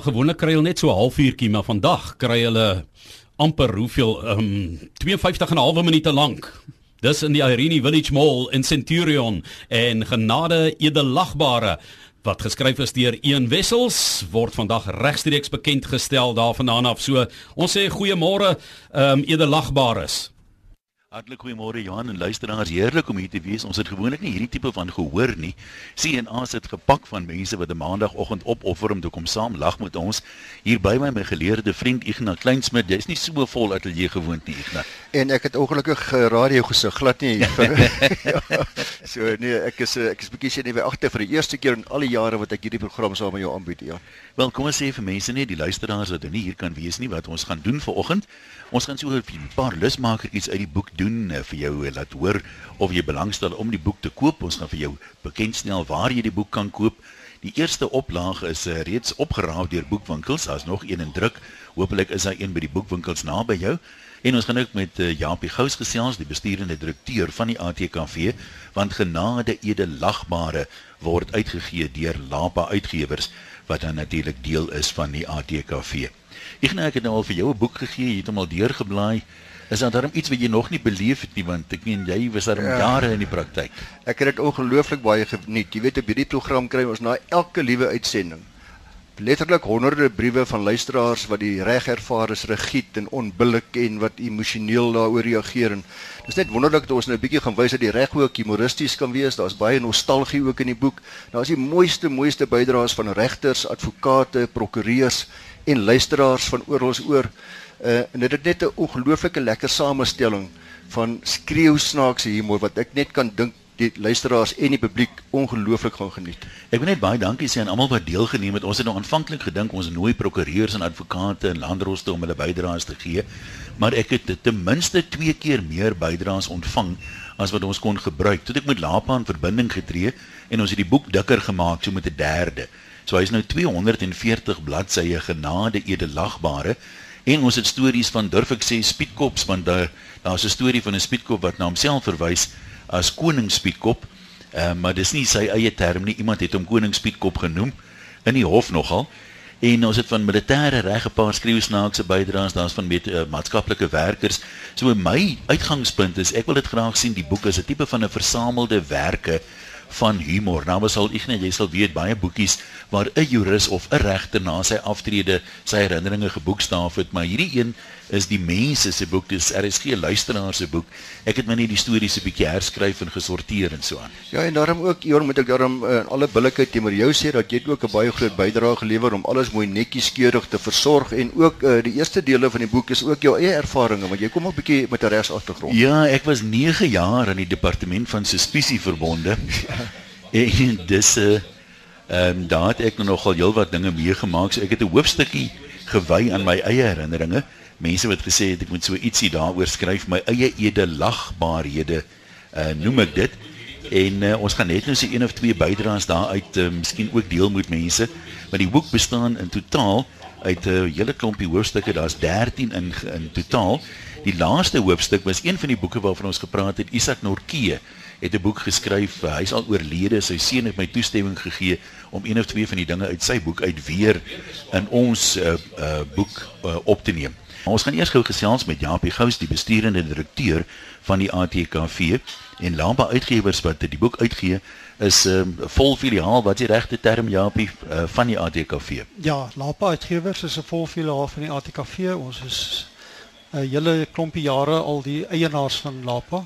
Gewoonlik kry hulle net so 'n halfuurtjie, maar vandag kry hulle amper hoeveel ehm um, 52 en 'n halwe minute lank. Dis in die Irene Village Mall in Centurion en genade edelagbare wat geskryf is deur Ian Wessels word vandag regstreeks bekend gestel daarvandaan af. So ons sê goeiemôre ehm um, edelagbares. Hartlik goeiemôre Johan en luisteraars. Heerlik om hier te wees. Ons het gewoonlik nie hierdie tipe van gehoor nie. CNA sit gepak van mense wat 'n maandagooggend opoffer om te kom saam lag met ons. Hier by my my geleerde vriend Ignas Kleinsmid. Jy's nie so vol ateljee gewoond nie, Ignas. En ek het ongelukkig uh, radio gesig glad nie. ja, so nee, ek is uh, ek is bietjie sien by agter vir die eerste keer in al die jare wat ek hierdie program saam met jou aanbied, ja. Wel, kom ons sê vir mense net die luisteraars wat nou nie hier kan wees nie wat ons gaan doen vanoggend. Ons gaan so 'n paar lusmaker iets uit die boek doen uh, vir jou uh, laat hoor of jy belangstel om die boek te koop. Ons gaan vir jou bekendstel waar jy die boek kan koop. Die eerste oplaag is uh, reeds opgeraaf deur boekwinkels. Daar's nog een in druk. Hoopelik is daar een by die boekwinkels naby jou. En ons gaan ook met Japie Gous gesels, die bestuurende direkteur van die ATKV, want genade edelagbare word uitgegee deur Lapa Uitgewers wat dan natuurlik deel is van die ATKV. Ek nou ek het nou al vir jou 'n boek gegee, jy het hom al deurgeblaai. Is daar darm iets wat jy nog nie beleef het nie want ek meen jy was daar ja. jare in die praktyk. Ek het dit ongelooflik baie geniet. Jy weet op hierdie program kry ons na elke liewe uitsending letterlik honderde briewe van luisteraars wat die reg ervaar is regiet en onbillik en wat emosioneel daaroor reageer en dis net wonderlik dat ons nou 'n bietjie gaan wys dat die reg ook humoristies kan wees. Daar's baie nostalgie ook in die boek. Daar's die mooiste mooiste bydraes van regters, advokate, prokureurs en luisteraars van oral oor. Uh, en dit het net 'n ongelooflike lekker samestelling van skreeu snaakse humor wat ek net kan dink die luisteraars en die publiek ongelooflik gaan geniet. Ek wil net baie dankie sê aan almal wat deelgeneem het. Ons het nou aanvanklik gedink ons nooi prokureurs en advokate en landdroste om hulle bydraes te gee, maar ek het ten minste 2 keer meer bydraes ontvang as wat ons kon gebruik. Toe ek met Lapa in verbinding getree en ons het die boek dikker gemaak so met 'n derde. So hy's nou 240 bladsye genade edelagbare en ons het stories van durf ek sê spietkops want daar daar's 'n storie van 'n spietkop wat na homself verwys as koning Spietkop. Ehm uh, maar dis nie sy eie term nie. Iemand het hom koning Spietkop genoem in die hof nogal. En ons het van militêre reg 'n paar skreeusnaakse bydraes, daar's van met uh, maatskaplike werkers. So my uitgangspunt is ek wil dit graag sien die boek is 'n tipe van 'n versamelde werke van humor. Nou sal ek net jy sal weet baie boekies waar 'n jurist of 'n regter na sy aftrede sy herinneringe geboekstaaf het, maar hierdie een is die mense se boek, dis RSG luisteraar se boek. Ek het my net die stories 'n bietjie herskryf en gesorteer en so aan. Ja, en daarom ook, Johan, moet ek daarom uh, alle billikheid teenoor jou sê dat jy ook 'n baie groot bydrae gelewer om alles mooi netjies keurig te versorg en ook uh, die eerste dele van die boek is ook jou eie ervarings want jy kom ook 'n bietjie met 'n regsagtergrond. Ja, ek was 9 jaar in die departement van suspisie verbonde. en dis 'n uh, eh, ehm um, daar het ek nogal heelwat dinge meegemaak. So ek het 'n hoofstukkie gewy aan my eie herinneringe mense wat gesê het ek moet so ietsie daaroor skryf. My eie edelagbaarhede uh, noem ek dit. En uh, ons gaan net nou so een of twee bydraes daaruit uh, miskien ook deel met mense. Maar die boek bestaan in totaal uit 'n uh, hele klompie hoofstukke. Daar's 13 in in totaal. Die laaste hoofstuk was een van die boeke waarvan ons gepraat het. Isak Norkee het 'n boek geskryf. Uh, hy's al oorlede. Sy seun het my toestemming gegee om een of twee van die dinge uit sy boek uit weer in ons uh, uh, boek uh, op te neem ons gaan eers gou gesels met Japie Gous, die bestuurende direkteur van die ATKV en Lamba Uitgewers wat die boek uitgee is 'n um, vol filiaal wat die regte term Japie uh, van die ATKV. Ja, Lamba Uitgewers is 'n vol filiaal van die ATKV. Ons is 'n uh, hele klompie jare al die eienaars van Lapa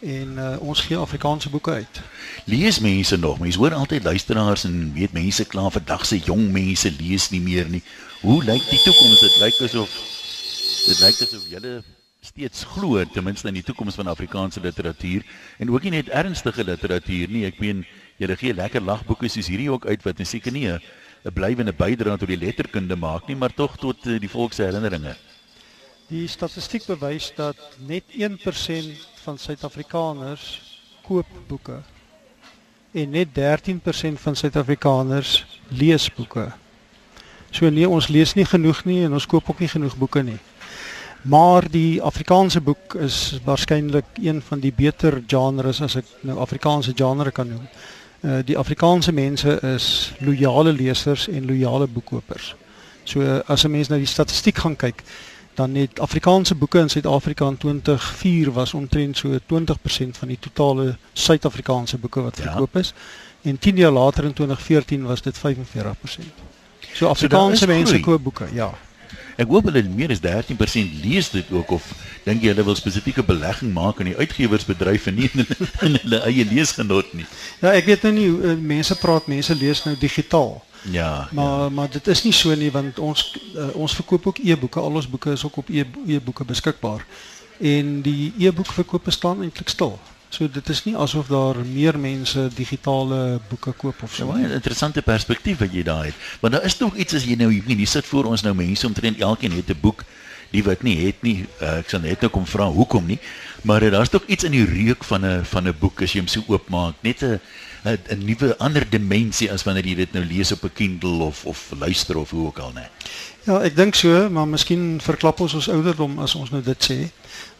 en uh, ons gee Afrikaanse boeke uit. Lees mense nog? Mense hoor altyd luisteraars en weet mense kla vandag se jong mense lees nie meer nie. Hoe lyk die toekoms? Dit lyk asof dit lyk asof julle steeds glo ten minste in die toekoms van Afrikaanse literatuur en ook nie net ernstige literatuur nie. Ek meen julle gee lekker lagboeke soos hierdie ook uit wat seker nie 'n blywende bydrae tot die letterkunde maak nie, maar tog tot eh, die volks herinneringe. Die statistiek bewys dat net 1% van Suid-Afrikaners koop boeke en net 13% van Suid-Afrikaners lees boeke. So nee, ons lees nie genoeg nie en ons koop ook nie genoeg boeke nie. Maar die Afrikaanse boek is waarskynlik een van die beter genres as ek nou Afrikaanse genre kan noem. Uh die Afrikaanse mense is loyale lesers en loyale boekkopers. So as 'n mens na die statistiek gaan kyk, dan het Afrikaanse boeke in Suid-Afrika in 2004 was omtrent so 20% van die totale Suid-Afrikaanse boeke wat Ja. verkoop is. En 10 jaar later in 2014 was dit 45%. So Afrikaanse is mense koop boeke, ja. Ek hoop hulle meer as 13% lees dit ook of dink jy hulle wil spesifieke belegging maak in die uitgewersbedryf en nie in in hulle eie leesgenot nie. Ja, ek weet nou nie hoe uh, mense praat, mense lees nou digitaal. Ja. Maar ja. maar dit is nie so nie want ons uh, ons verkoop ook e-boeke. Al ons boeke is ook op e- e-boeke beskikbaar. En die e-boek verkope staan eintlik stil. So dit is nie asof daar meer mense digitale boeke koop of So baie nie. interessante perspektief wat jy daar het. Want daar is tog iets as jy nou hier sit voor ons nou mense omtrent elkeen het 'n boek die wat nie het nie. Uh, ek sal net nou kom vra hoekom nie. Maar uh, daar's tog iets in die reuk van 'n van 'n boek as jy hom so oopmaak. Net 'n 'n 'n nuwe ander dimensie as wanneer jy dit nou lees op 'n Kindle of of luister of hoe ook al, né? Ja, ek dink so, maar miskien verklap ons ons ouderdom as ons nou dit sê.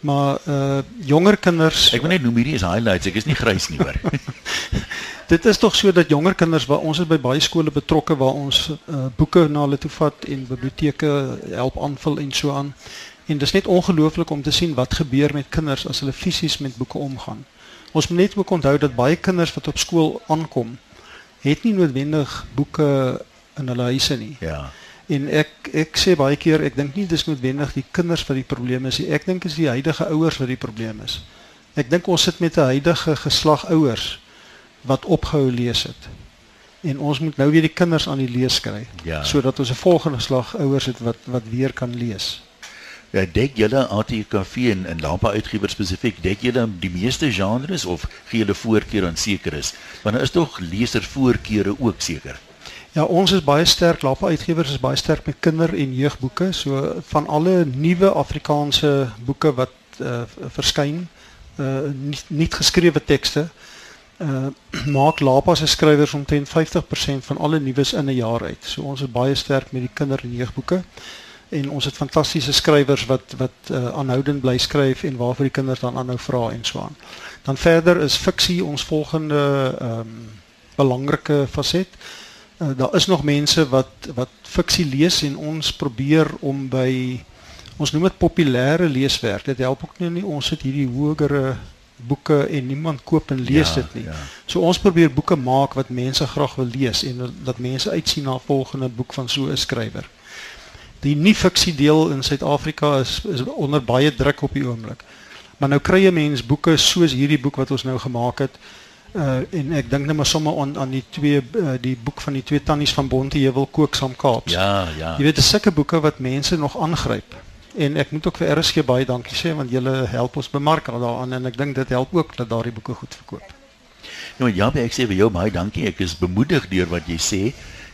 Maar uh jonger kinders Ek wil net noem hierdie is highlights. Ek is nie grys nie hoor. Dit is tog so dat jonger kinders waar ons is by baie skole betrokke waar ons uh, boeke na hulle toe vat en biblioteke help aanvul en so aan. En dis net ongelooflik om te sien wat gebeur met kinders as hulle fisies met boeke omgaan. Ons moet net ook onthou dat baie kinders wat op skool aankom, het nie noodwendig boeke in hulle huise nie. ja. En ek ek sê baie keer ek dink nie dis noodwendig die kinders wat die probleem is nie. Ek dink is die huidige ouers wat die probleem is. Ek dink ons sit met 'n huidige geslag ouers wat opgehou lees het. En ons moet nou weer die kinders aan die lees kry Ja. sodat ons 'n volgende slag ouers het wat wat weer kan lees. Ja, dek julle ATKV en en Lampa uitgewers spesifiek, dek julle die meeste genres of gee julle voorkeur aan sekeres? Want daar is tog leservoorkeure ook seker. Ja, ons is baie sterk, Lapa Uitgewers is baie sterk met kinder- en jeugboeke. So van alle nuwe Afrikaanse boeke wat uh, verskyn, uh nie, nie geskrewe tekste, uh maak Lapa se skrywers omtrent 50% van alle nuus in 'n jaar uit. So ons is baie sterk met die kinder- en jeugboeke. En ons het fantastiese skrywers wat wat uh, aanhoudend bly skryf en waarvoor die kinders dan aanhou vra en so aan. Dan verder is fiksie ons volgende ehm um, belangrike faset. Uh, daar is nog mense wat wat fiksie lees en ons probeer om by ons noem dit populêre leeswerk. Dit help ook nie, nie ons sit hierdie hogere boeke en niemand koop en lees Ja, dit nie. ja. So ons probeer boeke maak wat mense graag wil lees en dat- mense uitsien na volgende boek van so 'n skrywer. Die nie fiksie deel in Suid-Afrika is is onder baie druk op die oomblik. Maar nou kry jy mens boeke soos hierdie boek wat ons nou gemaak het. Uh en ek dink net maar sommer aan aan die twee uh, die boek van die twee tannies van Bonteheuwel kook saam Kaaps. Ja, ja. Jy weet dis sulke boeke wat mense nog aangryp. En ek moet ook vir RSG baie dankie sê want julle help ons bemark daaraan en ek dink dit help ook dat daardie boeke goed verkoop. Nou ja, ek sê vir jou baie dankie. Ek is bemoedig deur wat jy sê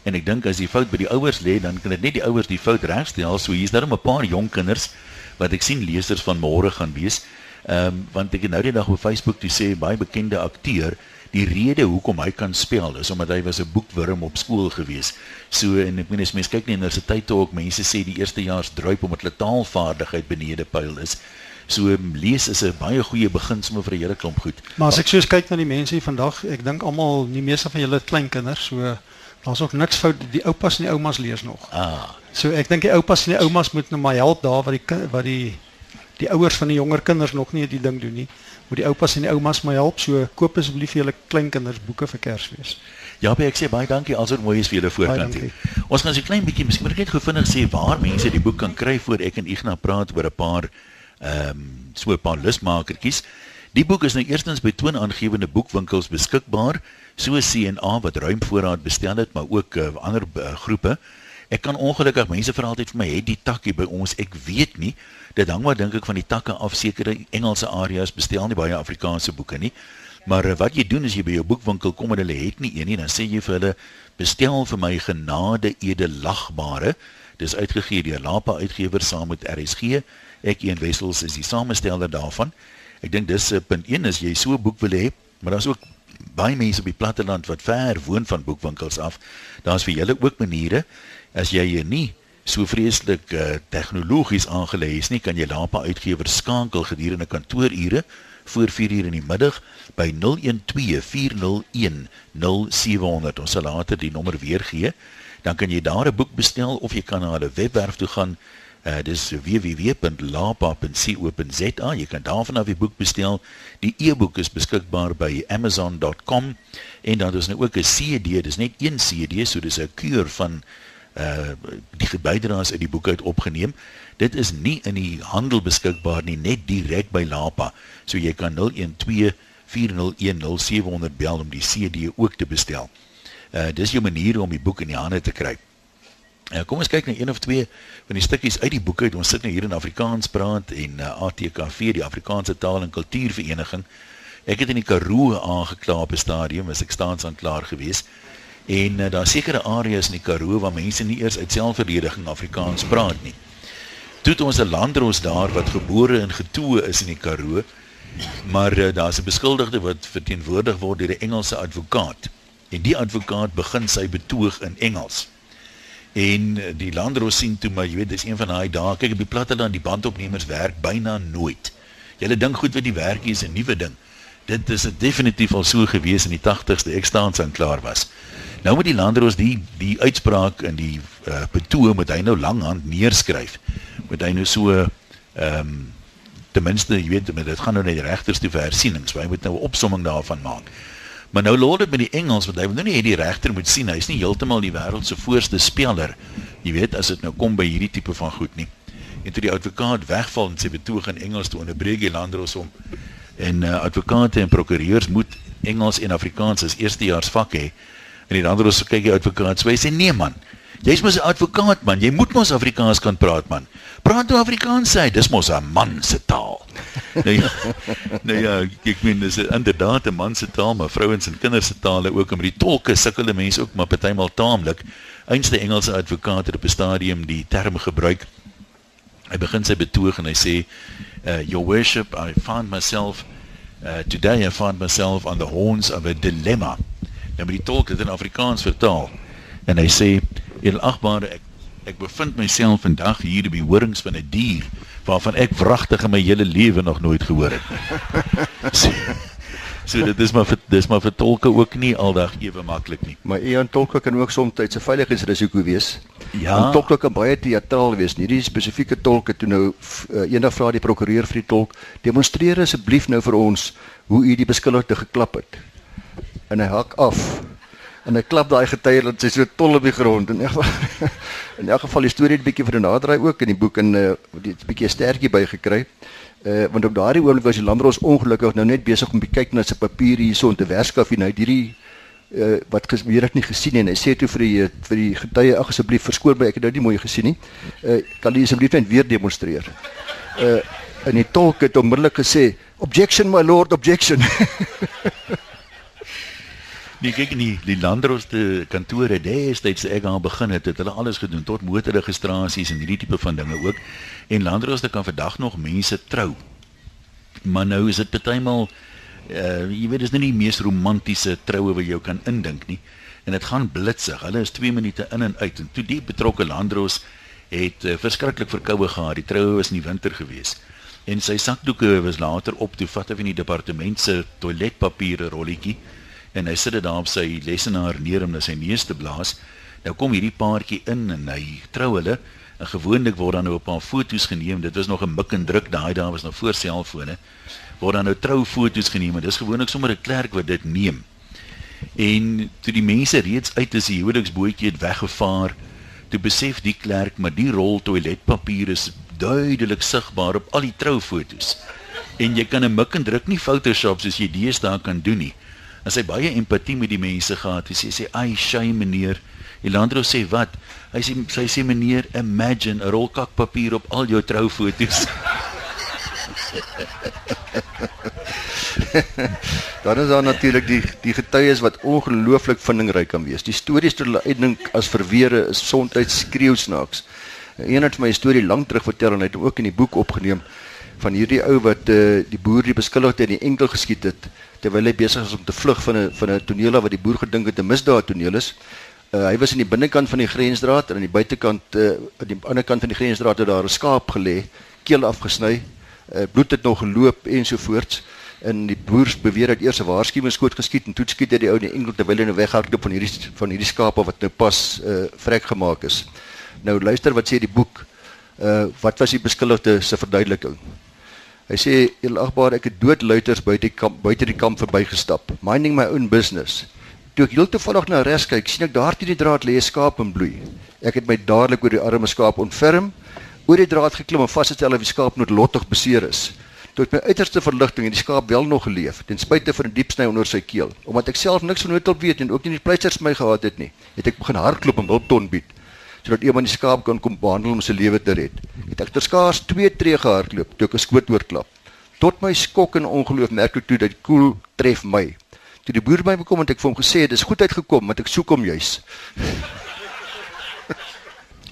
en ek dink as die fout by die ouers lê, dan kan dit net die ouers die fout regstel. So hier's daar 'n paar jong kinders wat ek sien lesers van môre gaan wees. Ehm um, want ek het nou die dag op Facebook toe sê baie bekende akteur die rede hoekom hy kan spel is omdat hy was 'n boekwurm op skool gewees. So en ek meen as mens kyk na universiteit toe ook mense sê die eerstejaars druip omdat hulle taalvaardigheid benede pyl is. So um, lees is 'n baie goeie begin sommer vir 'n hele klomp goed. Maar as ek soos kyk na die mense vandag, ek dink almal, die meeste van julle het kleinkinders, so daar's ook niks fout. Die oupas en die oumas lees nog. Ah, So ek dink die oupas en die oumas moet nou maar help daar wat die wat die die ouers van die jonger kinders nog nie die ding doen nie. Moet die oupas en die oumas my help. So koop asseblief vir julle kleinkinders boeke vir Kersfees. Ja, ek sê baie dankie alsoos mooi is vir julle voorkant hier. Ons gaan so 'n klein bietjie, miskien moet ek net gou vinnig sê waar mense die boek kan kry voor ek en Ignas praat oor 'n paar ehm um, so 'n paar lusmakertjies. Die boek is nou eerstens by toonaangewende boekwinkels beskikbaar, so CNA wat ruim voorraad bestel het, maar ook uh, ander uh, groepe. Ek kan ongelukkig mense vra altyd vir my, het die takkie by ons? Ek weet nie. Dit hang maar dink ek van die takke af. Sekere Engelse areas bestel nie baie Afrikaanse boeke nie. Maar uh, wat jy doen is jy by jou boekwinkel kom en hulle het nie een nie, dan sê jy vir hulle bestel vir my genade edelagbare. Dis uitgegee deur Lapa Uitgewers saam met RSG. Ek een Wessels is die samesteller daarvan. Ek dink dis uh, punt 1 as jy so 'n boek wil hê, maar daar's ook baie mense op die platteland wat ver woon van boekwinkels af. Daar's vir julle ook maniere as jy hier nie so vreeslik uh, tegnologies aangelê is nie, kan jy Lapa Uitgewers skakel gedurende kantoorure voor 4 uur in die middag by 012 401 0700. Ons sal later die nommer weer gee. dan kan jy daar 'n boek bestel of jy kan na hulle webwerf toe gaan. Uh dis www.lapa.co.za. Jy kan daarvan af die boek bestel. Die e-boek is beskikbaar by amazon.com en dan is nou ook 'n CD, dis net een CD, so dis 'n kuur van uh die bydraes uit die boek uit opgeneem. Dit is nie in die handel beskikbaar nie, net direk by Lapa. So jy kan 012 4010700 bel om die CD ook te bestel. Uh dis jou manier om die boek in die hande te kry. Uh, kom ons kyk na een of twee van die stukkies uit die boek uit. Ons sit nou hier in Afrikaans praat en uh, ATKV, die Afrikaanse Taal en Kultuurvereniging. Ek het in die Karoo aangekla op 'n stadium, as ek staans aan klaar gewees. En uh, daar sekere areas in die Karoo waar mense nie eers uit selfverdediging Afrikaans praat nie. Toe ons 'n landros daar wat gebore en getoe is in die Karoo, maar uh, daar's 'n beskuldigde wat verteenwoordig word deur 'n Engelse advokaat. En die advokaat begin sy betoog in Engels. En uh, die landros sien toe maar jy weet dis een van daai dae kyk op die platteland die bandopnemers werk byna nooit. Julle dink goed wat die werkie is 'n nuwe ding. Dit is definitief al so gewees in die 80s toe ek staans aan klaar was. Nou met die landros die die uitspraak in die uh, betoog moet hy nou langhand neerskryf. Moet hy nou so ehm um, ten minste jy weet met dit gaan nou net regters toe vir hersienings, so hy moet nou 'n opsomming daarvan maak. Maar nou lord dit met die Engels want hy wil nou nie hê die regter moet sien hy's nie heeltemal die wêreld se voorste speler. Jy weet as dit nou kom by hierdie tipe van goed nie. En toe die advokaat wegval en sy betoog in Engels toe onderbreek die landros om en uh, advokate en prokureurs moet Engels en Afrikaans as eerstejaars vak hê. En die landros kyk die advokaat so hy sê nee man. Jy's mos 'n advokaat man, jy moet mos Afrikaans kan praat man. Praat toe Afrikaans sê, dis mos 'n man se taal. nou ja, nou ja, ek meen dis inderdaad 'n man se taal, maar vrouens en kinders se tale ook met die tolke sukkel die mense ook maar partymal taamlik. Einste Engelse advokaat het op 'n stadium die term gebruik. Hy begin sy betoog en hy sê, uh, "Your worship, I find myself uh, today I find myself on the horns of a dilemma." Nou met die tolk dit in Afrikaans vertaal. En hy sê Edelagbare ek ek bevind myself vandag hier by horings van 'n dier waarvan ek wragtig in my hele lewe nog nooit gehoor het. so, so dit is maar vir dis maar vir tolke ook nie aldag ewe maklik nie. Maar een tolke kan ook soms 'n veiligheidsrisiko wees. Ja. En tolke kan baie teatraal wees. Hierdie spesifieke tolke toe nou uh, eendag vra die prokureur vir die tolk, demonstreer asseblief nou vir ons hoe u die beskuldigde geklap het. En hy hak af en hy klap daai getuie dat sy so tol op die grond en in elk geval in elk geval die storie het 'n bietjie vernader ook in die boek en uh, die 'n bietjie sterkie bygekry. Uh want op daardie oomblik was die landros ongelukkig nou net besig om te kyk na sy papier hierso in te werskaf en hy het hierdie uh wat gebeur het nie gesien en hy sê toe vir die vir die getuie ag asseblief verskoon my ek het nou nie mooi gesien nie. Uh kan jy asseblief net weer demonstreer. Uh en die tolk het onmiddellik gesê objection my lord objection. Nee, kyk nie, die landroste kantore destyds ek aan begin het, het hulle alles gedoen tot motorregistrasies en hierdie tipe van dinge ook. En landroste kan vandag nog mense trou. Maar nou is dit partymal uh jy weet dis nie die mees romantiese troue wat jy kan indink nie. En dit gaan blitsig. Hulle is 2 minute in en uit en toe die betrokke landros het uh, verskriklik verkoue gehad. Die troue was in die winter gewees. En sy sakdoeke was later op toe vat hy in die departement se toiletpapiere rolletjie en hy sit dit daar op sy lesenaar neer om na sy neus te blaas. Nou kom hierdie paartjie in en hy trou hulle. En gewoonlik word dan nou 'n paar foto's geneem. Dit was nog 'n mik en druk daai dae was nog voor selfone. Word dan nou troufoto's geneem en dis gewoonlik sommer 'n klerk wat dit neem. En toe die mense reeds uit is, die huweliksbootjie het weggevaar, toe besef die klerk maar die rol toiletpapier is duidelik sigbaar op al die troufoto's. En jy kan 'n mik en druk nie Photoshop soos jy deesdae kan doen nie en sy baie empatie met die mense gehad. Hy sê ai shy meneer. Elandro sê wat? Hy sê sy sê meneer imagine 'n rol kakpapier op al jou troufoto's. Dan is daar natuurlik die die getuies wat ongelooflik vindingryk kan wees. Die stories wat hulle uitdink as verweere is soms skreeusnaaks. Een het my storie lank terug vertel en hy het ook in die boek opgeneem van hierdie ou wat uh, die boer die beskuldigde in die enkel geskiet het terwyl hy besig was om te vlug van 'n van 'n toneel wat die boer gedink het 'n misdaad toneel is. Uh, hy was aan die binnekant van die grensdraad en aan die buitekant uh, aan die ander kant van die grensdraad het daar 'n skaap gelê, keel afgesny. Uh, bloed het nog geloop ensovoorts. En die boers beweer dat eers 'n waarskuwingsskoot geskiet en toe skiet hy die ou in die enkel terwyl hy nou weghardloop van hierdie van hierdie skape wat nou pas uh vrek gemaak is. Nou luister wat sê die boek. Uh wat was die beskuldigde se verduideliking? Hy sê elagbare ek het doodluiters buite die kamp buite die kamp verbygestap, minding my own business. Toe ek heel toevallig na regs kyk, sien ek daar teen die draad lê skaap in bloei. Ek het my dadelik oor die arme skaap ontferm, oor die draad geklim en vasgestel of die skaap noodlottig beseer is. Tot my uiterste verligting het die skaap wel nog geleef, ten spyte van 'n diep sny onder sy keel. Omdat ek self niks van noodhulp weet en ook nie die pleisters my gehad het nie, het ek begin hardloop en hulpton bied sodat iemand die skaap kan kom behandel om sy lewe te red. Het ek ter skaars 2 tree gehardloop toe ek 'n skoot oorklap. Tot my skok en ongeloof merk ek toe dat die koel tref my. Toe die boer by my kom en ek vir hom gesê "Dis goed uitgekom, want ek soek hom juis."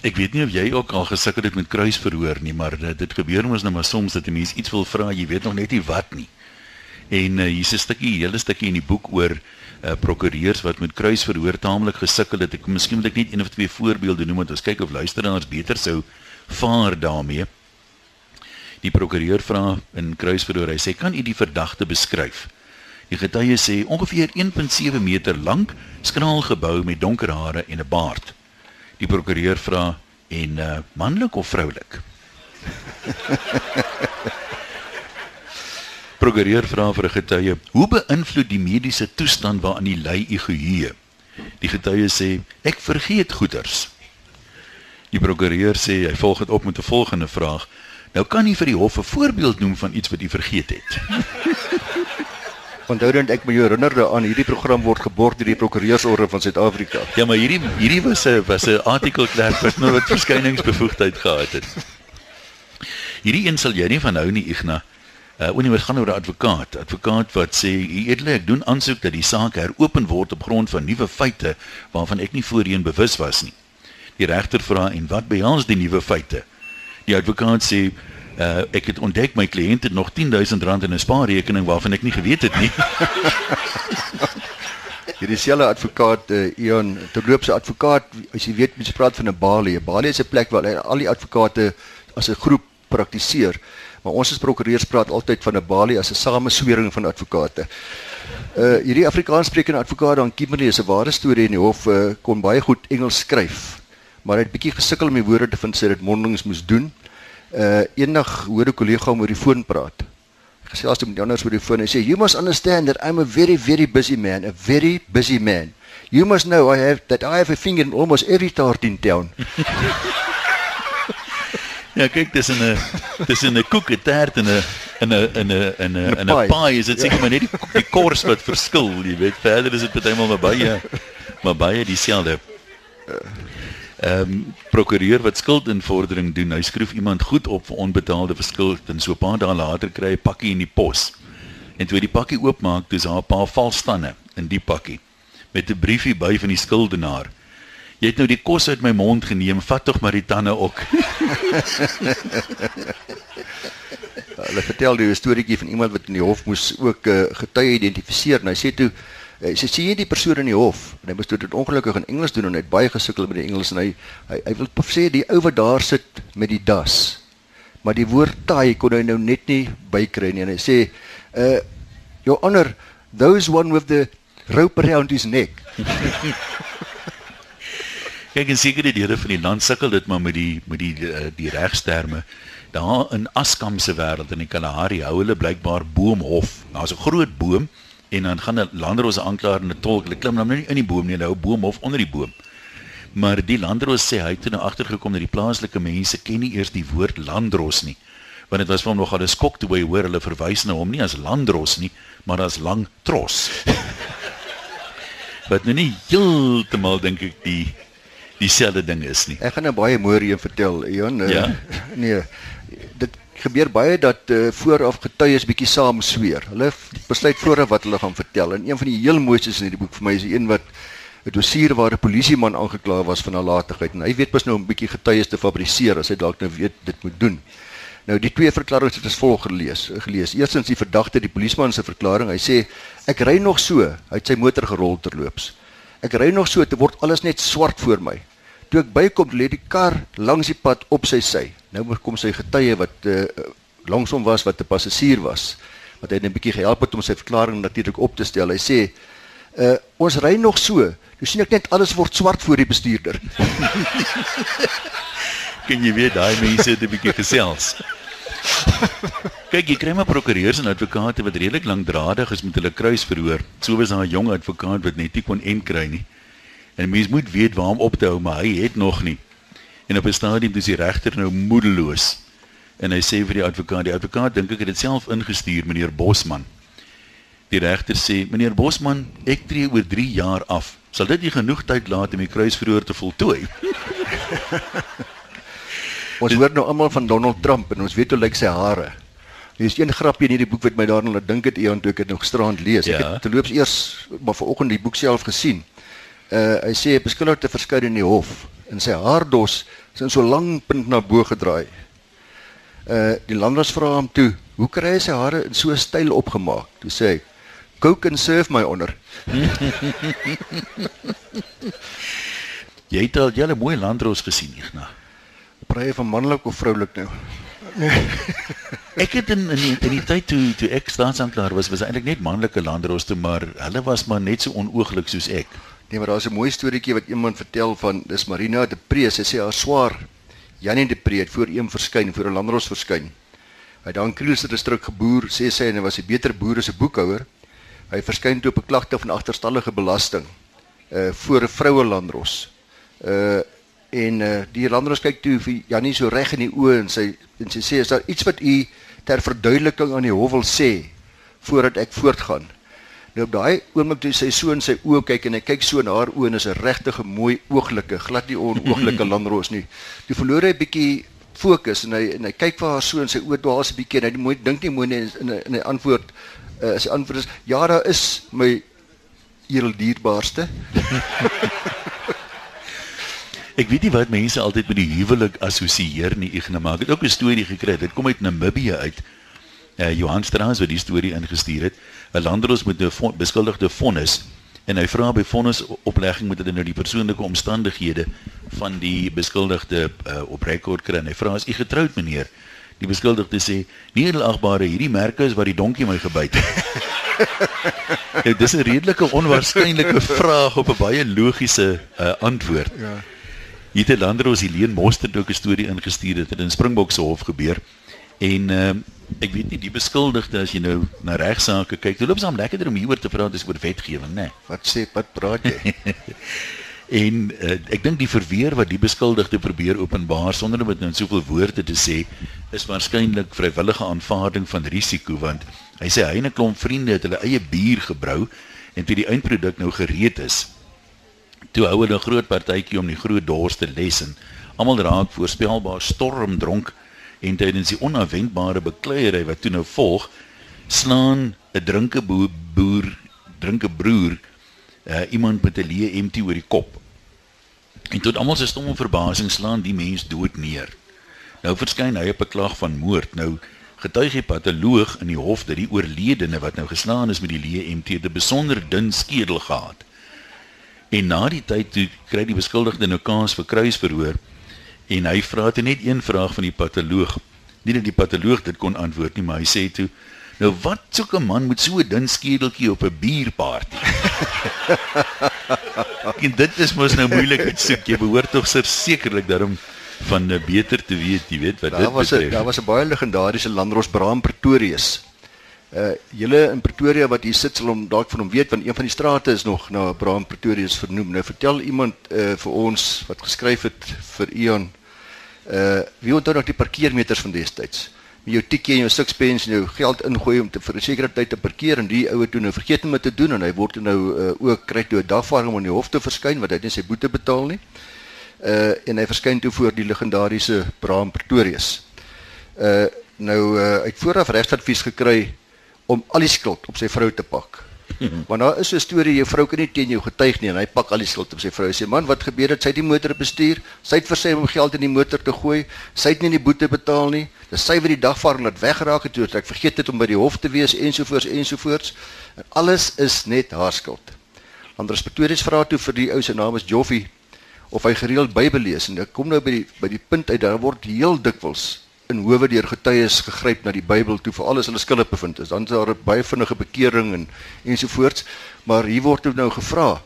Ek weet nie of jy ook al gesukkel het met kruisverhoor nie, maar uh, dit gebeur mos nou maar soms dat 'n mens iets wil vra, jy weet nog net nie wat nie. En uh, hier's 'n stukkie, hele stukkie in die boek oor uh, prokureurs wat met kruisverhoor taamlik gesukkel het. Ek miskien moet ek net een of twee voorbeelde noem want ons kyk of luisteraars beter sou vaar daarmee. Die prokureur vra in kruisverhoor, hy sê kan u die verdagte beskryf? Die getuie sê ongeveer 1.7 meter lank, skraal gebou met donker hare en 'n baard. Die prokureur vra en uh, manlik of vroulik? prokureur vra vir 'n getuie: "Hoe beïnvloed die mediese toestand waaraan jy ly u geheue?" Die getuie sê: "Ek vergeet goeters." Die prokureur sê hy volg dit op met 'n volgende vraag: "Nou kan jy vir die hof 'n voorbeeld noem van iets wat jy vergeet het?" Onthoudend ek my herinner aan hierdie program word geborg deur die Prokureursorde van Suid-Afrika. Ja, maar hierdie hierdie was 'n was 'n artikelklerk wat nou wat verskyningsbevoegdheid gehad het. Hierdie een sal jy nie van hou nie, Ignas. Uh wanneer dit gaan oor 'n advokaat, advokaat wat sê, "U edele, ek doen aansoek dat die saak heropen word op grond van nuwe feite waarvan ek nie voorheen bewus was nie." Die regter vra, "En wat behels die nuwe feite?" Die advokaat sê, uh ek het ontdek my kliënt het nog R10000 in 'n spaarrekening waarvan ek nie geweet het nie. Hierdie selfe advokaat uh, Ion Terloop se advokaat as jy weet mense praat van 'n balie. Balie is 'n plek waar al die advokate as 'n groep praktiseer. Maar ons as prokureurs praat altyd van 'n balie as 'n sameswering van advokate. Uh hierdie Afrikaanssprekende advokaat dan Kimberley is 'n ware storie in die hof uh, kon baie goed Engels skryf. Maar hy het bietjie gesukkel om die woorde te vind sy dit mondelings moes doen uh eendag hoor 'n kollega hom oor die foon praat. Gesels met die ander oor die foon en sê you must understand that I'm a very very busy man, a very busy man. You must know I have that I have a finger in almost every tart in town. ja, kyk, dis 'n dis 'n koek, 'n taart en 'n in 'n in 'n in 'n in 'n pie is dit seker ja. maar net die die kors wat verskil, jy weet. Verder is dit partymal maar baie maar baie dieselfde. Ehm um, prokureur wat skuldinvordering doen, hy skryf iemand goed op vir onbetaalde verskuld en so 'n paar dae later kry hy 'n pakkie in die pos. En toe hy die pakkie oopmaak, dis daar 'n paar valstande in die pakkie met 'n briefie by van die skuldenaar. Jy het nou die kos uit my mond geneem, vat tog maar die tande ook. Hulle vertel die storieetjie van iemand wat in die hof moes ook 'n uh, eh, getuie identifiseer en hy sê toe Hy sê sien jy die persoon in die hof en hy moes dit ongelukkig in Engels doen en hy het baie gesukkel met die Engels en hy hy, hy wil sê die ou wat daar sit met die das. Maar die woord taai kon hy nou net nie bykry nie en hy sê uh your honor those one with the rope around his neck. Kyk en seker die dele van die land sukkel dit maar met die met die die, die regsterme. Daar in Askam se wêreld in die Kalahari hou hulle blykbaar boomhof. Daar's 'n groot boom en dan gaan 'n landdroos aanklaer en 'n tolk, hulle klim nou nie in die boom nie, hulle hou boom of onder die boom. Maar die landdroos sê hy het nou agtergekom dat die plaaslike mense ken nie eers die woord landdroos nie. Want dit was vir hom nogal 'n skok toe hy hoor hulle verwys na hom nie as landdroos nie, maar as lang tros. Wat nou nie heeltemal dink ek die dieselfde ding is nie. Ek gaan 'n nou baie mooi een vertel, Jan. Ja? Nee. Dit gebeur baie dat uh, vooraf getuies bietjie saam sweer. Hulle besluit vooraf wat hulle gaan vertel. En een van die heel mooistes in hierdie boek vir my is die een wat 'n dossier waar 'n polisieman aangekla was van nalatigheid en hy weet mos nou om bietjie getuies te fabriseer as hy dalk nou weet dit moet doen. Nou die twee verklaringe het ons volg gelees. Gelees. Eerstens die verdagte, die polisieman se verklaring. Hy sê ek ry nog so, hy het sy motor gerol terloops. Ek ry nog so, dit word alles net swart voor my. Toe ek bykom, lê die kar langs die pad op sy sy. Nou kom sy getuie wat uh, langs hom was wat 'n passasier was. wat hy net 'n bietjie gehelp het om sy verklaring natuurlik op te stel. Hy sê uh ons ry nog so. Jy sien ek net alles word swart voor die bestuurder. Kan jy weet daai mense het 'n bietjie gesels. Kyk, jy kry maar prokureurs en advokate wat redelik lankdradig is met hulle kruisverhoor. So was daar 'n jong advokaat wat net nie kon en kry nie. En mens moet weet waar om op te hou, maar hy het nog nie. En op 'n stadium dis die regter nou moedeloos. En hy sê vir die advokaat, die advokaat dink ek het dit self ingestuur, meneer Bosman. Die regter sê, meneer Bosman, ek tree oor 3 jaar af. Sal dit nie genoeg tyd laat om die kruisverhoor te voltooi? Ons hoor nou almal van Donald Trump en ons weet hoe lyk sy hare. Hier is een grapjie in hierdie boek wat my daarna laat dink het Eon toe ek dit nog gisterand lees. Ja. Ek het terloops eers maar vanoggend die boek self gesien. Uh hy sê beskuldig te verskyn in die hof en sy haardos is in so lang punt na bo gedraai. Uh die landras vra hom toe, "Hoe kry hy sy hare in so 'n styl opgemaak?" Toe sê hy, "Coke and serve my onder." Jy het al julle mooi landros gesien, Ignas. Praai van manlik of vroulik nou? Ek het in in die, in die tyd toe toe ek staatsanklaer was, was eintlik net manlike landroste, maar hulle was maar net so onooglik soos ek. Nee, maar daar's 'n mooi storieetjie wat iemand vertel van dis Marina de Pre, sy sê haar swaar Janie de Pre het voor een verskyn, voor 'n landros verskyn. Hy het daar in Krielse distrik geboer, sê sy en hy was 'n beter boer as 'n boekhouer. Hy verskyn toe op 'n klagte van agterstallige belasting uh voor 'n vroue landros. Uh en uh die landros kyk toe vir Janie so reg in die oë en sy en sy sê is daar iets wat u ter verduideliking aan die hof wil sê voordat ek voortgaan. Nou op daai oomblik toe sy so in sy oë kyk en hy kyk so na haar oë en is 'n regtige mooi ooglike, glad nie onooglike landros nie. Toe verloor hy 'n bietjie fokus en hy en hy kyk vir haar so in sy oë dwaas 'n bietjie en hy mooi dink nie mooi nie en en hy antwoord uh, sy antwoord is ja, daar is my heel dierbaarste. Ek weet nie wat mense altyd met die huwelik assosieer nie, Ignas, maar ek het ook 'n storie gekry. Dit kom uit Namibië uit. Uh, Johan Strauss wat die storie ingestuur het. 'n Landros met 'n beskuldigde vonnis en hy vra by vonnisoplegging moet hulle nou die persoonlike omstandighede van die beskuldigde uh, op rekord kry. En hy vra as u getroud meneer. Die beskuldigde sê: "Nee, edelagbare, hierdie merke is wat die donkie my gebyt het." nou, dis 'n redelike onwaarskynlike vraag op 'n baie logiese uh, antwoord. Ja. Hier het Landros Helene Mostert ook 'n storie ingestuur het in Springbok se hof gebeur. En uh, ek weet nie die beskuldigde as jy nou na regsaake kyk, dit loop saam lekkerder om hieroor te praat as oor wetgewing, né? Nee. Wat sê wat praat jy? En uh, ek dink die verweer wat die beskuldigde probeer openbaar sonder om dit nou in soveel woorde te sê, is waarskynlik vrywillige aanvaarding van risiko want hy sê hy en 'n klomp vriende het hulle eie bier gebrou en toe die eindproduk nou gereed is, toe hou hulle 'n groot partytjie om die groot dors te les en almal raak voorspelbaar stormdronk en tydens die onafwendbare bekleierery wat toe nou volg, slaan 'n drinke boer, boer drinke broer uh, iemand met 'n leë MT oor die kop. En tot almal se stomme verbasing slaan die mens dood neer. Nou verskyn hy op 'n klag van moord. Nou getuig die patoloog in die hof dat die oorledene wat nou geslaan is met die leë MT 'n besonder dun skedel gehad. En na die tyd toe kry die beskuldigde nou kans vir kruisverhoor en hy vra toe net een vraag van die patoloog. Nie dat die patoloog dit kon antwoord nie, maar hy sê toe Nou wat soek 'n man met so 'n dun skedeltjie op 'n bierparty? en dit is mos nou moeilik te soek. Jy behoort tog sekerlik daarom van uh, beter te weet, jy weet wat daar dit was 'n betref. daar was 'n baie legendariese landros Bram Pretorius. Uh julle in Pretoria wat hier sit sal hom dalk van hom weet want een van die strate is nog na Bram Pretorius vernoem. Nou vertel iemand uh vir ons wat geskryf het vir Ion uh wie onthou nog die parkeermeters van destyds? Met jou tikkie en jou sixpence en jou geld ingooi om te vir 'n sekere tyd te parkeer en die oue toe nou vergeet om dit te doen en hy word nou uh, ook kry toe 'n dagvaarding om in die hof te verskyn wat hy net sy boete betaal nie. Uh en hy verskyn toe voor die legendariese Bram Pretorius. Uh nou uh, het vooraf regsadvies gekry om al die skuld op sy vrou te pak. Want daar is 'n storie jou vrou kan nie teen jou getuig nie en hy pak al die skuld op sy vrou. Hy sê man, wat gebeur het? Sy het die motor bestuur. Sy het versuim om geld in die motor te gooi. Sy het nie die boete betaal nie. Dis sy wat die dagvaarding laat weggeraak het toe ek vergeet het om by die hof te wees ensovoorts ensovoorts. En alles is net haar skuld. Andres Pretorius vra toe vir die ou se naam is Joffie of hy gereeld Bybel lees en ek kom nou by die by die punt uit daar word heel dikwels in howe deur getuies gegryp na die Bybel toe vir alles hulle skuldig bevind is. Dan is daar 'n baie vinnige bekering en ensovoorts. Maar hier word nou gevra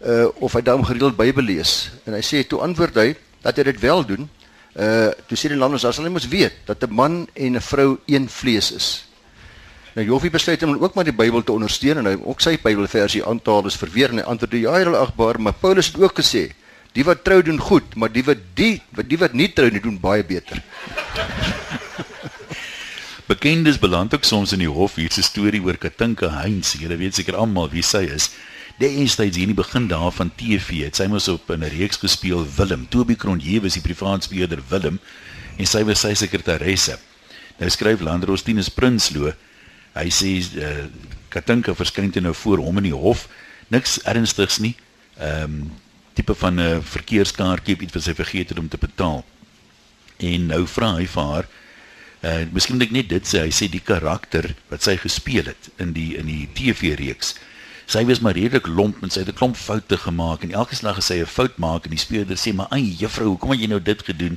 uh of hy dan gereeld Bybel lees. En hy sê toe antwoord hy dat hy dit wel doen. Uh toe sê die landers as hulle mos weet dat 'n man en 'n vrou een vlees is. Nou Joffie besluit om ook maar die Bybel te ondersteun en hy ook sy Bybelversie aantaal is verweer en hy antwoord ja, hy is agbaar, maar Paulus het ook gesê Die wat trou doen goed, maar die wat die wat die wat nie trou nie doen baie beter. Bekendes beland ook soms in die hof hier se storie oor Katinka Heinz. Julle weet seker almal wie sy is. Destyds hier in die begin daar van TV het sy mos op 'n reeks gespeel Willem. Toby Cronje was die privaat speurder Willem en sy was sy sekretaresse. Nou skryf Landros Tinus Prinsloo. Hy sê uh, Katinka verskyn toe nou voor hom in die hof. Niks ernstigs nie. Ehm um, tipe van 'n verkeerskaartjie iets wat sy vergeet het om te betaal. En nou vra hy vir haar en uh, miskien net dit sê hy sê die karakter wat sy gespeel het in die in die TV reeks. Sy was maar redelik lomp en sy het 'n klomp foute gemaak en elke slag as sy 'n fout maak en die speurder sê maar ai juffrou, hoekom het jy nou dit gedoen?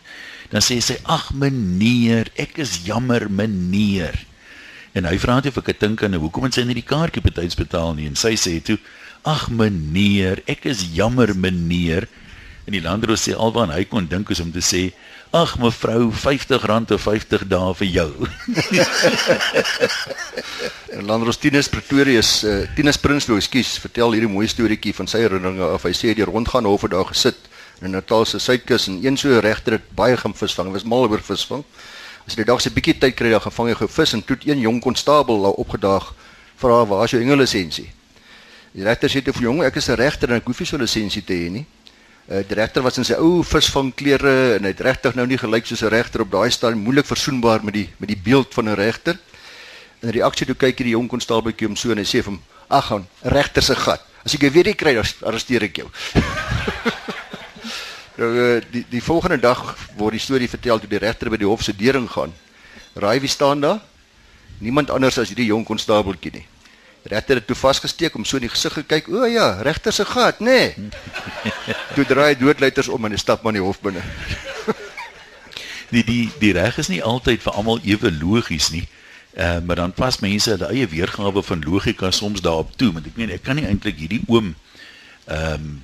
Dan sê sy ag meneer, ek is jammer meneer. En hy vra toe vir Katinka nou, hoekom het sy nie die kaartjie betyds betaal nie? En sy sê toe Ag meneer, ek is jammer meneer. En die landroo sê alwaar hy kon dink is om te sê, "Ag mevrou, R50 of 50 dae vir jou." en landroo Tinus Pretorius, uh, Tinus Prinsloo, ekskuus, vertel hierdie mooi storieetjie van sy herinneringe af. Hy sê hy rondgaan hof daar gesit in Natal se suidkus en een so regter het baie gaan visvang. Was mal oor visvang. As hy die dag se bietjie tyd kry, dan gevang hy gou vis en toe een jong konstabel daar opgedaag vra waar is jou engelisensie? Die regter sê te vir jong, ek is 'n regter en ek hoef nie so 'n lisensie te hê nie. Uh, die regter was in sy ou visvangklere en hy het regtig nou nie gelyk soos 'n regter op daai stadium moeilik versoenbaar met die met die beeld van 'n regter. In reaksie toe kyk hierdie jong konstabeltjie hom so en hy sê vir hom: "Ag gaan, regter se gat. As ek jou weer nie kry, dan arresteer ek jou." nou uh, die die volgende dag word die storie vertel toe die regter by die hof se deuring gaan. Raai wie staan daar? Niemand anders as hierdie jong konstabeltjie nie. Regter het toe vasgesteek om so in die gesig gekyk. O ja, regter se gat, nê. Nee. toe draai doodleiters om en stap maar in die hof binne. die die die reg is nie altyd vir almal ewe logies nie. Ehm uh, maar dan pas mense hulle eie weergawe van logika soms daarop toe, want ek meen ek kan nie eintlik hierdie oom ehm um,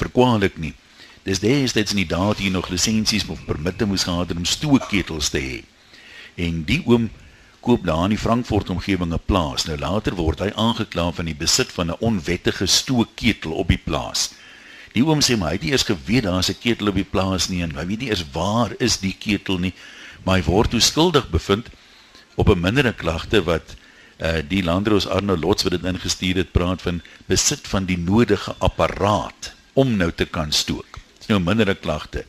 verkwalik nie. Dis destyds in die dae toe jy nog lisensies of permitte moes gehad het om stookketels te hê. En die oom koop daar in die Frankfurt omgewing 'n plaas. Nou later word hy aangekla van die besit van 'n onwettige stookketel op die plaas. Die oom sê maar hy het nie eers geweet daar's 'n ketel op die plaas nie en hy weet nie eers waar is die ketel nie, maar hy word toe skuldig bevind op 'n mindere klagte wat uh die landroos Arno Lots wat dit ingestuur het praat van besit van die nodige apparaat om nou te kan stook. Dis nou 'n mindere klagte.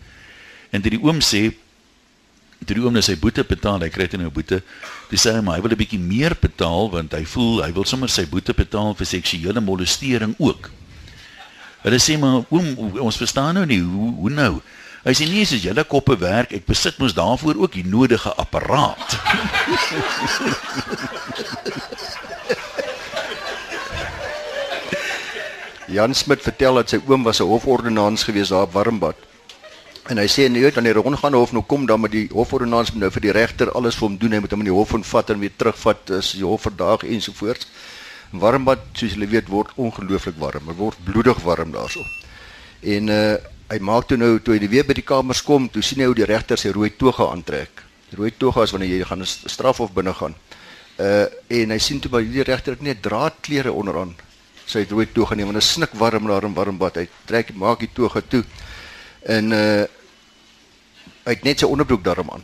En dit die oom sê toe die oom nou sy boete betaal, hy kry toe nou boete. Dis sê hy maar hy wil 'n bietjie meer betaal want hy voel hy wil sommer sy boete betaal vir seksuele molestering ook. Hulle sê maar oom ons verstaan nou nie hoe hoe nou. Hy sê nee, soos julle koppe werk, ek besit mos daarvoor ook die nodige apparaat. Jan Smit vertel dat sy oom was 'n hofordonnans gewees daar op Warmbad. En hy sê nee, dan die rondgaan hof nou kom dan met die hofordonnans nou vir die regter alles vir hom doen, hy moet hom in die hof ontvat en weer terugvat as die hof verdaag ensovoorts. Warmbad, soos julle weet, word ongelooflik warm. Dit word bloedig warm daarso. En uh hy maak toe nou toe hy weer by die kamers kom, toe sien hy hoe die regter sy rooi toga aantrek. Rooi toga is wanneer jy gaan 'n strafhof binne gaan. Uh en hy sien toe by die regter het net draadklere onderaan sy rooi toga neem dit is snik warm daar in Warmbad. Hy trek maak die toga toe. En uh hy het net sy onderbroek daarom aan.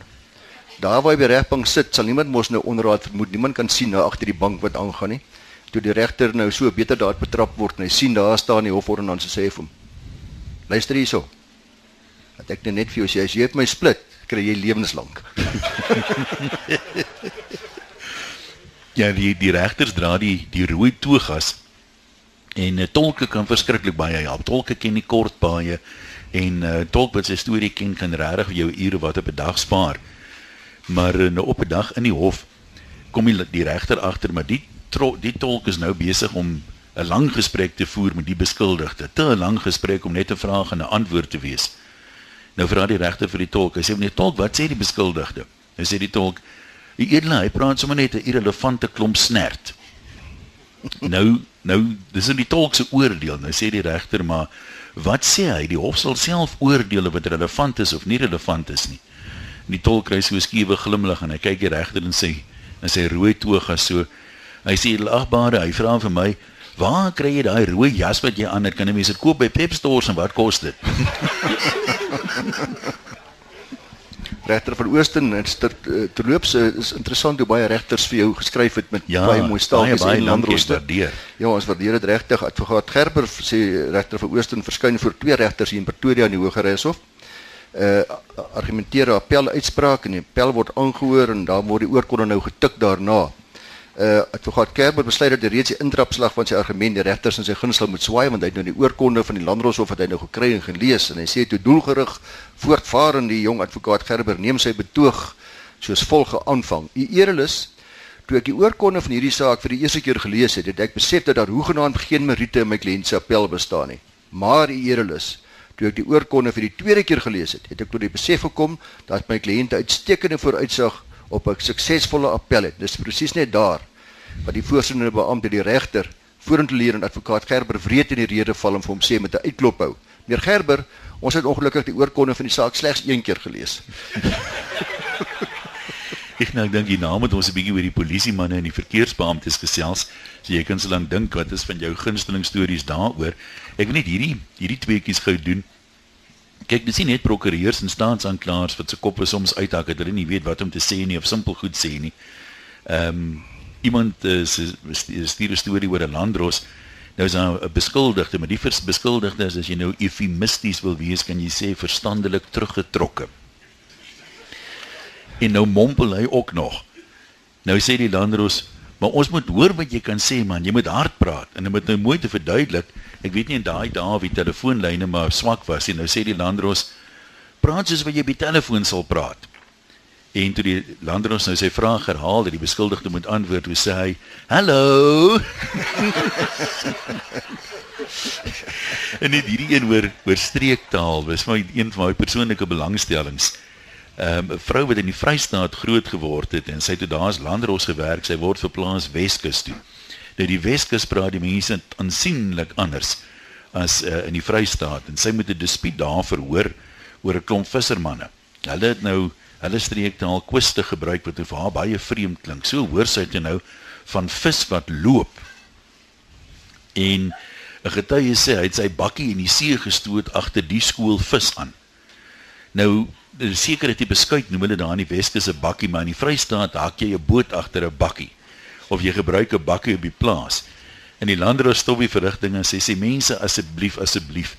Daar waar hy regbank sit, sal niemand mos nou onderraad vermoed. Niemand kan sien nou agter die bank wat aangaan nie. Toe die regter nou so beter daar betrap word en hy sien daar staan die hofordonnans en sê vir hom: "Luister hierso. Dat ek net vir jou sê as jy het my split, kry jy lewenslank." ja, die die regters dra die die rooi togas en uh, tolke kan verskriklik baie help. Tolke ken die kort baie en uh, tolk wat sy storie ken kan regtig jou ure wat op 'n dag spaar. Maar uh, nou op 'n dag in die hof kom die, die regter agter maar die die tolk is nou besig om 'n lang gesprek te voer met die beskuldigde. Te 'n lang gesprek om net 'n vraag en 'n antwoord te wees. Nou vra die regter vir die tolk. Hy sê: "Meneer tolk, wat sê die beskuldigde?" Hy sê die tolk, "Die edele, hy praat sommer net 'n irrelevante klomp snert." nou, nou, dis in die tolk se oordeel. Nou sê die regter, "Maar wat sê hy? Die hof sal self oordeel of dit relevant is of nie relevant is nie." En die tolk kry so 'n skiewe glimlag en hy kyk die regter en sê, en sy rooi toga so. Hy sê, "Lagbare, hy vra vir my, Waar kry jy daai rooi jas wat jy aan het? Kan 'n mens dit koop by Pep Stores en wat kos dit? regter van Oosten en eh, terloops is interessant hoe baie regters vir jou geskryf het met ja, baie mooi staaltjies en landrooster. Ja, ons waardeer dit regtig. Advokaat Gerber sê regter van Oosten verskyn voor twee regters hier in Pretoria in die Hooggeregshof. Uh argumenteer 'n appel uitspraak en die appel word aangehoor en dan word die oorkonde nou getik daarna uh advokaat Kerber besluit dat die reeds die intrapslag van sy argument die regters in sy gunstel moet swaai want hy het nou die oorkonde van die landroshof wat hy nou gekry en gelees en hy sê toe doelgerig voortvarend die jong advokaat Gerber neem sy betoog soos volge aanvang. U erelus toe ek die oorkonde van hierdie saak vir die eerste keer gelees het, het ek besef dat daar hoegenaamd geen meriete in my kliënt se appel bestaan nie. Maar u erelus toe ek die oorkonde vir die tweede keer gelees het, het ek tot die besef gekom dat my kliënt uitstekende vooruitsig op 'n suksesvolle appel het. Dis presies net daar wat die voorsittende beampte die regter vorentoe leer en advokaat Gerber wreed in die rede val en vir hom sê met 'n uitklop hou. Meneer Gerber, ons het ongelukkig die oorkonde van die saak slegs een keer gelees. Ek nou dink die naam het ons 'n bietjie oor die polisiemanne en die verkeersbeamptes gesels. So jy kan so lank dink wat is van jou gunsteling stories daaroor. Ek wil net hierdie hierdie tweeetjies gou doen. Kyk, dis nie net prokureurs en staatsanklaers wat se koppe soms uithak dat hulle nie weet wat om te sê nie of simpel goed sê nie. Ehm um, iemand is stuur 'n storie oor 'n landros. Nou is daar 'n beskuldigde, maar die beskuldigde is as jy nou eufemisties wil wees, kan jy sê verstandelik teruggetrokke. En nou mompel hy ook nog. Nou sê die landros, maar ons moet hoor wat jy kan sê man, jy moet hard praat en jy moet nou mooi te verduidelik Ek weet nie in daai dae wie telefoonlyne maar swak was nie. Nou sê die landros praat soos wat jy by telefoon sal praat. En toe die landros nou sy vraag herhaal dat die beskuldigde moet antwoord, hoe sê hy: "Hallo." en dit hierdie een oor oor streektaal was my een van my persoonlike belangstellings. Ehm, 'n um, vrou wat in die Vrystaat groot geword het en sy het toe daar as landros gewerk, sy word verplaas Weskus toe dat die Weskus praat die mense aansienlik anders as uh, in die Vrystaat en sy moet 'n dispuut daar verhoor oor 'n klomp vissermanne. Hulle het nou hulle streektaal kwiste gebruik wat vir haar baie vreemd klink. So hoor sy dit nou van vis wat loop. En 'n getuie sê hy het sy bakkie in die see gestoot agter die skool vis aan. Nou seker het jy beskuit noem hulle daar in die Weskus 'n bakkie, maar in die Vrystaat hak jy 'n boot agter 'n bakkie of jy gebruik 'n bakkie op die plaas. In die landrou stop die verrigtinge sê sê mense asseblief asseblief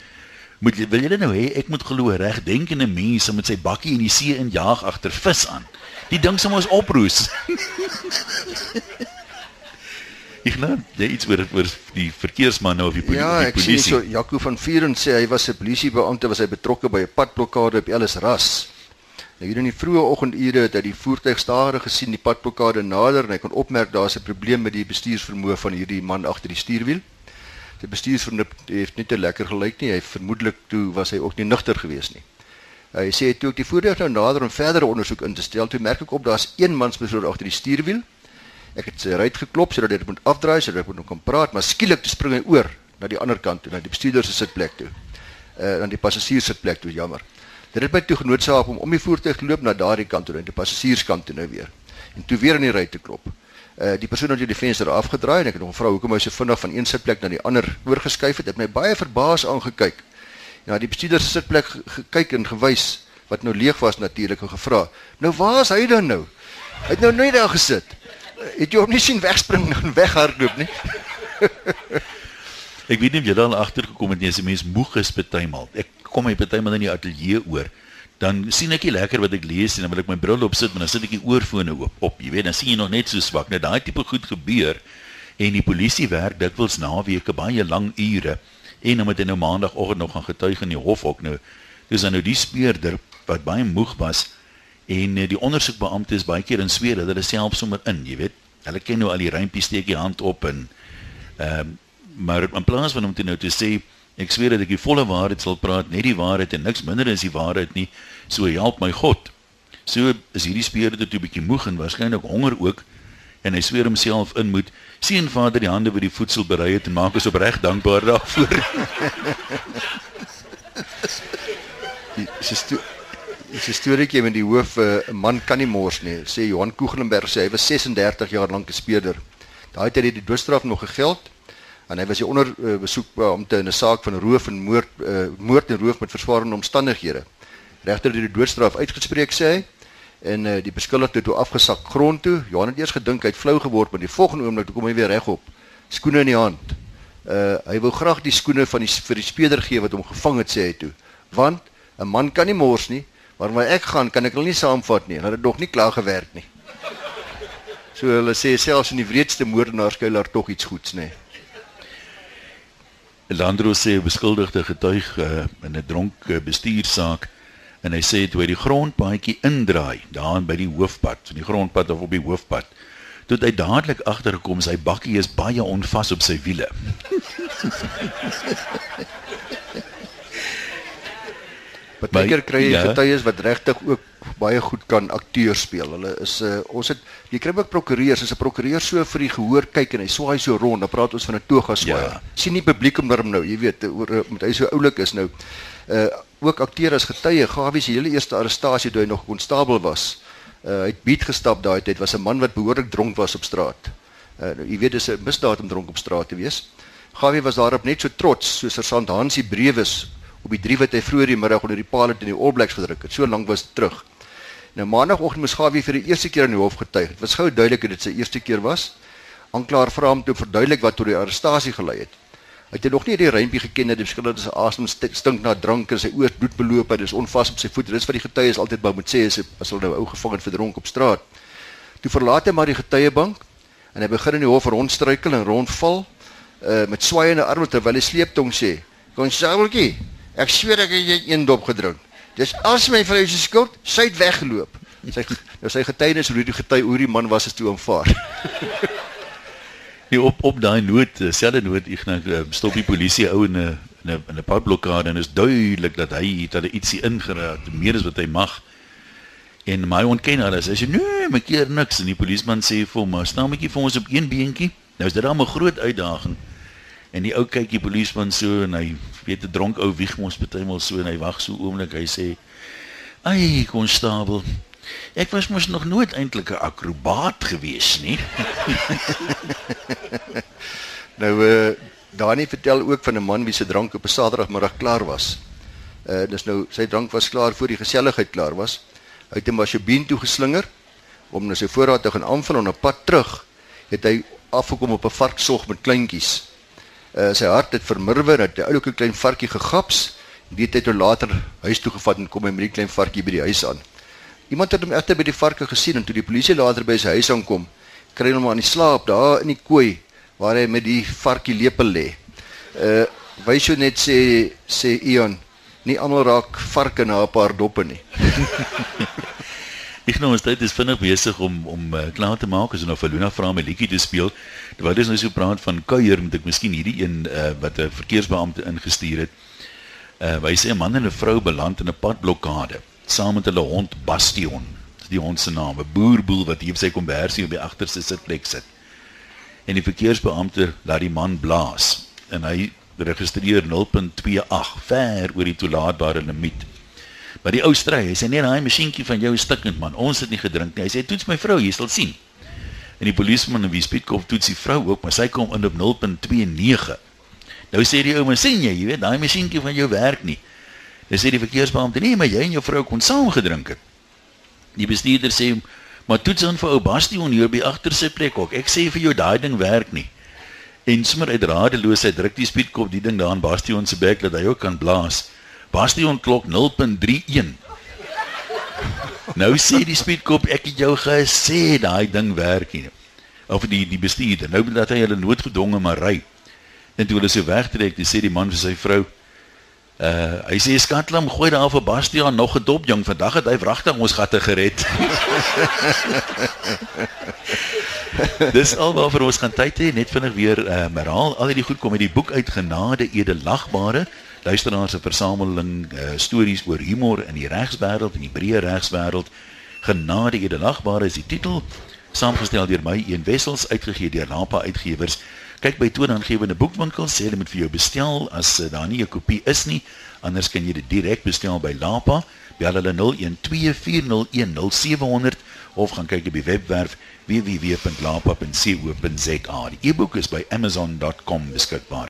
moet jy wil julle nou hê ek moet glo reg denkende mense met sy bakkie in die see in jaag agter vis aan. Die ding sou ons oproes. ek nou jy iets oor oor die verkeersmanne of die polisie. Ja, ek sien so Jaco van Vuren sê hy was 'n polisiebeampte was hy betrokke by 'n padblokkade op Ellis Ras. Nou hier in die vroeë oggendure het hy die voertuig stadig gesien die padblokkade nader en hy kon opmerk daar's 'n probleem met die bestuursvermoë van hierdie man agter die stuurwiel. Die bestuursvermoë het nie te lekker gelyk nie. Hy vermoedelik toe was hy ook nie nugter gewees nie. Hy sê toe ek die voertuig nou nader om verdere ondersoek in te stel, toe merk ek op daar's een manspersoon agter die stuurwiel. Ek het sy ruit geklop sodat hy moet afdraai sodat hy moet kan praat, maar skielik spring hy oor na die ander kant toe, na die bestuurder se sitplek toe. Uh aan die passasier se plek toe, jammer. Dit het my toe genoodsaak om om die voertuig te loop na daardie kant toe, na die passasierskant toe nou weer. En toe weer in die ry te klop. Uh die persoon het die venster afgedraai en ek het 'n vrou hoekom hy so vinnig van een sitplek na die ander oorgeskuif het. Dit het my baie verbaas aangekyk. Ja, die bestuurder se sitplek gekyk en gewys wat nou leeg was natuurlik en gevra. Nou waar is hy dan nou? Hy het nou net daar gesit. Het jy hom nie sien wegspring en weghardloop nie? ek weet nie of jy dan agtergekom het nie as 'n mens moeg is bytelmal. Ek kom my partymal in die ateljee oor, dan sien ek nie lekker wat ek lees en dan wil ek my bril opsit, maar dan sit ek die oorfone op. op jy weet, dan sien jy nog net so swak. Nou daai tipe goed gebeur en die polisie werk dikwels naweke baie lang ure en dan moet hy nou maandagooggend nog gaan getuig in die hof ook nou. Dis dan nou die speurder wat baie moeg was en eh, die ondersoekbeampte is baie keer in sweer dat hulle self sommer in, jy weet. Hulle ken nou al die rympie steek die hand op en ehm um, maar in plaas van om te nou te sê Ek sweer dat ek die volle waarheid sal praat, net die waarheid en niks minder as die waarheid nie. So help my God. So is hierdie speurder toe bietjie moeg en waarskynlik honger ook en hy sweer homself in moet sien Vader die hande by die voedsel berei het en maak ons opreg dankbaar daarvoor. Dis 'n sto dis 'n storieetjie met die hoof eh, 'n uh, man kan nie mors nie. Sê Johan Koegelenberg sê hy was 36 jaar lank 'n speurder. Daai tyd het die doodstraf nog gegeld en hy was hier onder uh, besoek uh, om te in 'n saak van roof en moord uh, moord en roof met verswaarende omstandighede. Regter het die doodstraf uitgespreek sê hy en uh, die beskuldigde toe afgesak grond toe. Johan het eers gedink hy het flou geword, maar die volgende oomblik kom hy weer regop. Skoene in die hand. Uh hy wou graag die skoene van die vir die speeder gee wat hom gevang het sê hy toe. Want 'n man kan nie mors nie, maar waar ek gaan kan ek hulle nie saamvat nie. Hulle het nog nie klaar gewerk nie. So hulle sê selfs in die wreedste moordenaar skuil daar tog iets goeds, nê. Landro sê beskuldigde getuig uh, in 'n dronk uh, bestuursaak en hy sê toe hy die grondpaadjie indraai daar by die hoofpad, in die grondpad of op die hoofpad, toe hy dadelik agtergekom sy bakkie is baie onvas op sy wiele. Partykeer kry jy ja. getuies wat regtig ook baie goed kan akteur speel. Hulle is uh, ons het jy kry ook prokureurs, as 'n prokureur so vir die gehoor kyk en hy swaai so rond, dan praat ons van 'n toga swaai. Ja. Sien nie publiek om hom nou, jy weet, oor met hy so oulik is nou. Uh ook akteur as getuie, Gawie se hele eerste arrestasie toe hy nog konstabel was. Uh hy het beat gestap daai tyd, was 'n man wat behoorlik dronk was op straat. Uh jy weet dis 'n misdaad om dronk op straat te wees. Gawie was daarop net so trots soos Sergeant Hansie Brewes op die drie wat hy vroeër die middag onder die paal het in die All Blacks gedruk het. So lank was dit terug. Nou maandagooggend moes Gawie vir die eerste keer in die hof getuig. Dit was gou duidelik dat dit sy eerste keer was. Aanklaer vra hom toe verduidelik wat tot die arrestasie gelei het. Hy het nog nie die rympie geken dat die verskillende se asem stink na drank en sy oë bloed beloop het. Dis onvas op sy voete. Dis wat die getuies altyd wou moet sê as as hulle nou ou gevang het vir dronk op straat. Toe verlaat hy maar die getuiebank en hy begin in die hof rondstruikel en rondval uh met swaaiende arme terwyl hy sleeptong sê: "Konsabeltjie, Ek sweer ek het een dop gedrink. Dis as my vrou se skuld, sy het weggeloop. Sy nou sy getuienis hoe die getuie oor die man was is toe aanvaar. Nee, op op daai noot, selfde noot, ek nou stop die polisie ou in 'n in 'n 'n padblokkade en is duidelik dat hy het hulle ietsie ingeraak, meer as wat hy mag. En my ontken alles. Hy sê nee, my keer niks en die polisieman sê vir hom, "Staan 'n bietjie vir ons op een beentjie." Nou is dit dan 'n groot uitdaging. En die ou kyk die polisieman so en hy weet 'n dronk ou wieg ons bytelmal so en hy wag so oomblik hy sê: "Ai, konstabel, ek was mos nog nooit eintlik 'n akrobaat gewees nie." nou eh uh, Dani vertel ook van 'n man wie se drank op 'n Saterdagmiddag klaar was. Eh uh, dis nou sy drank was klaar voor die geselligheid klaar was. Hy het 'n masjebien toe geslinger om na sy voorraad te gaan aanvul en op pad terug het hy afgekom op 'n varksog met kleintjies uh, sy hart het vermurwer het 'n oulike klein varkie gegaps. Weet hy toe later huis toe gevat en kom hy met die klein varkie by die huis aan. Iemand het hom egter by die varke gesien en toe die polisie later by sy huis aankom kry hom aan die slaap daar in die kooi waar hy met die varkie lepel lê. Uh wys jy net sê sê Ion nie almal raak varke na 'n paar doppe nie. Ek nou is dit is vinnig besig om om uh, klaar te maak. As ons nou vir Luna vra 'n liedjie te speel. Terwyl ons nou so praat van kuier, moet ek miskien hierdie een uh, wat 'n verkeersbeampte ingestuur het. Uh hy sê 'n man en 'n vrou beland in 'n padblokkade saam met hulle hond Bastion. Dis die hond se naam, 'n boerboel wat hier op sy kombersie op die agterste sitplek sit. En die verkeersbeampte laat die man blaas en hy registreer 0.28 ver oor die toelaatbare limiet. Maar die ou stry, hy sê nee, daai masjienkie van jou is stikkend man. Ons het nie gedrink nie. Hy sê toets my vrou, jy sal sien. En die polisieman en wie speedkop toets die vrou ook, maar sy kom in op 0.29. Nou sê die ou, "Maar sien jy, jy weet, daai masjienkie van jou werk nie." Dis sê die verkeersbeampte, "Nee, maar jy en jou vrou kon saam gedrink het." Die bestuurder sê, "Maar toets dan vir ou Bastion hier by agterste plek ook. Ek sê vir jou daai ding werk nie." En sommer uit radeloosheid druk die speedkop die ding daar aan Bastion se bek dat hy ook kan blaas. Bastion klok 0.31. Nou sê die speedkop ek het jou gesê daai ding werk nie. Of die die bestuurder. Nou dat hy hulle noodgedwonge maar ry. En toe hulle so wegtrek, dis sê die man vir sy vrou Uh hy sê skatlam gooi daar vir Bastion nog 'n dop jong vandag het hy wragtig ons gatte gered. Dis alwaar vir ons gaan tyd hê net vinnig weer uh herhaal al die goed kom uit die boek uit genade edelagbare luisteraars se versameling uh, stories oor humor in die regswêreld en die breë regswêreld Genade edelagbare is die titel, saamgestel deur my een Wessels uitgegee deur Lapa Uitgewers. Kyk by toonaangewende boekwinkels, sê hulle moet vir jou bestel as uh, daar nie 'n kopie is nie, anders kan jy dit direk bestel by Lapa. Bel hulle 0124010700 of gaan kyk op die webwerf www.lapa.co.za. Die e-boek is by amazon.com beskikbaar.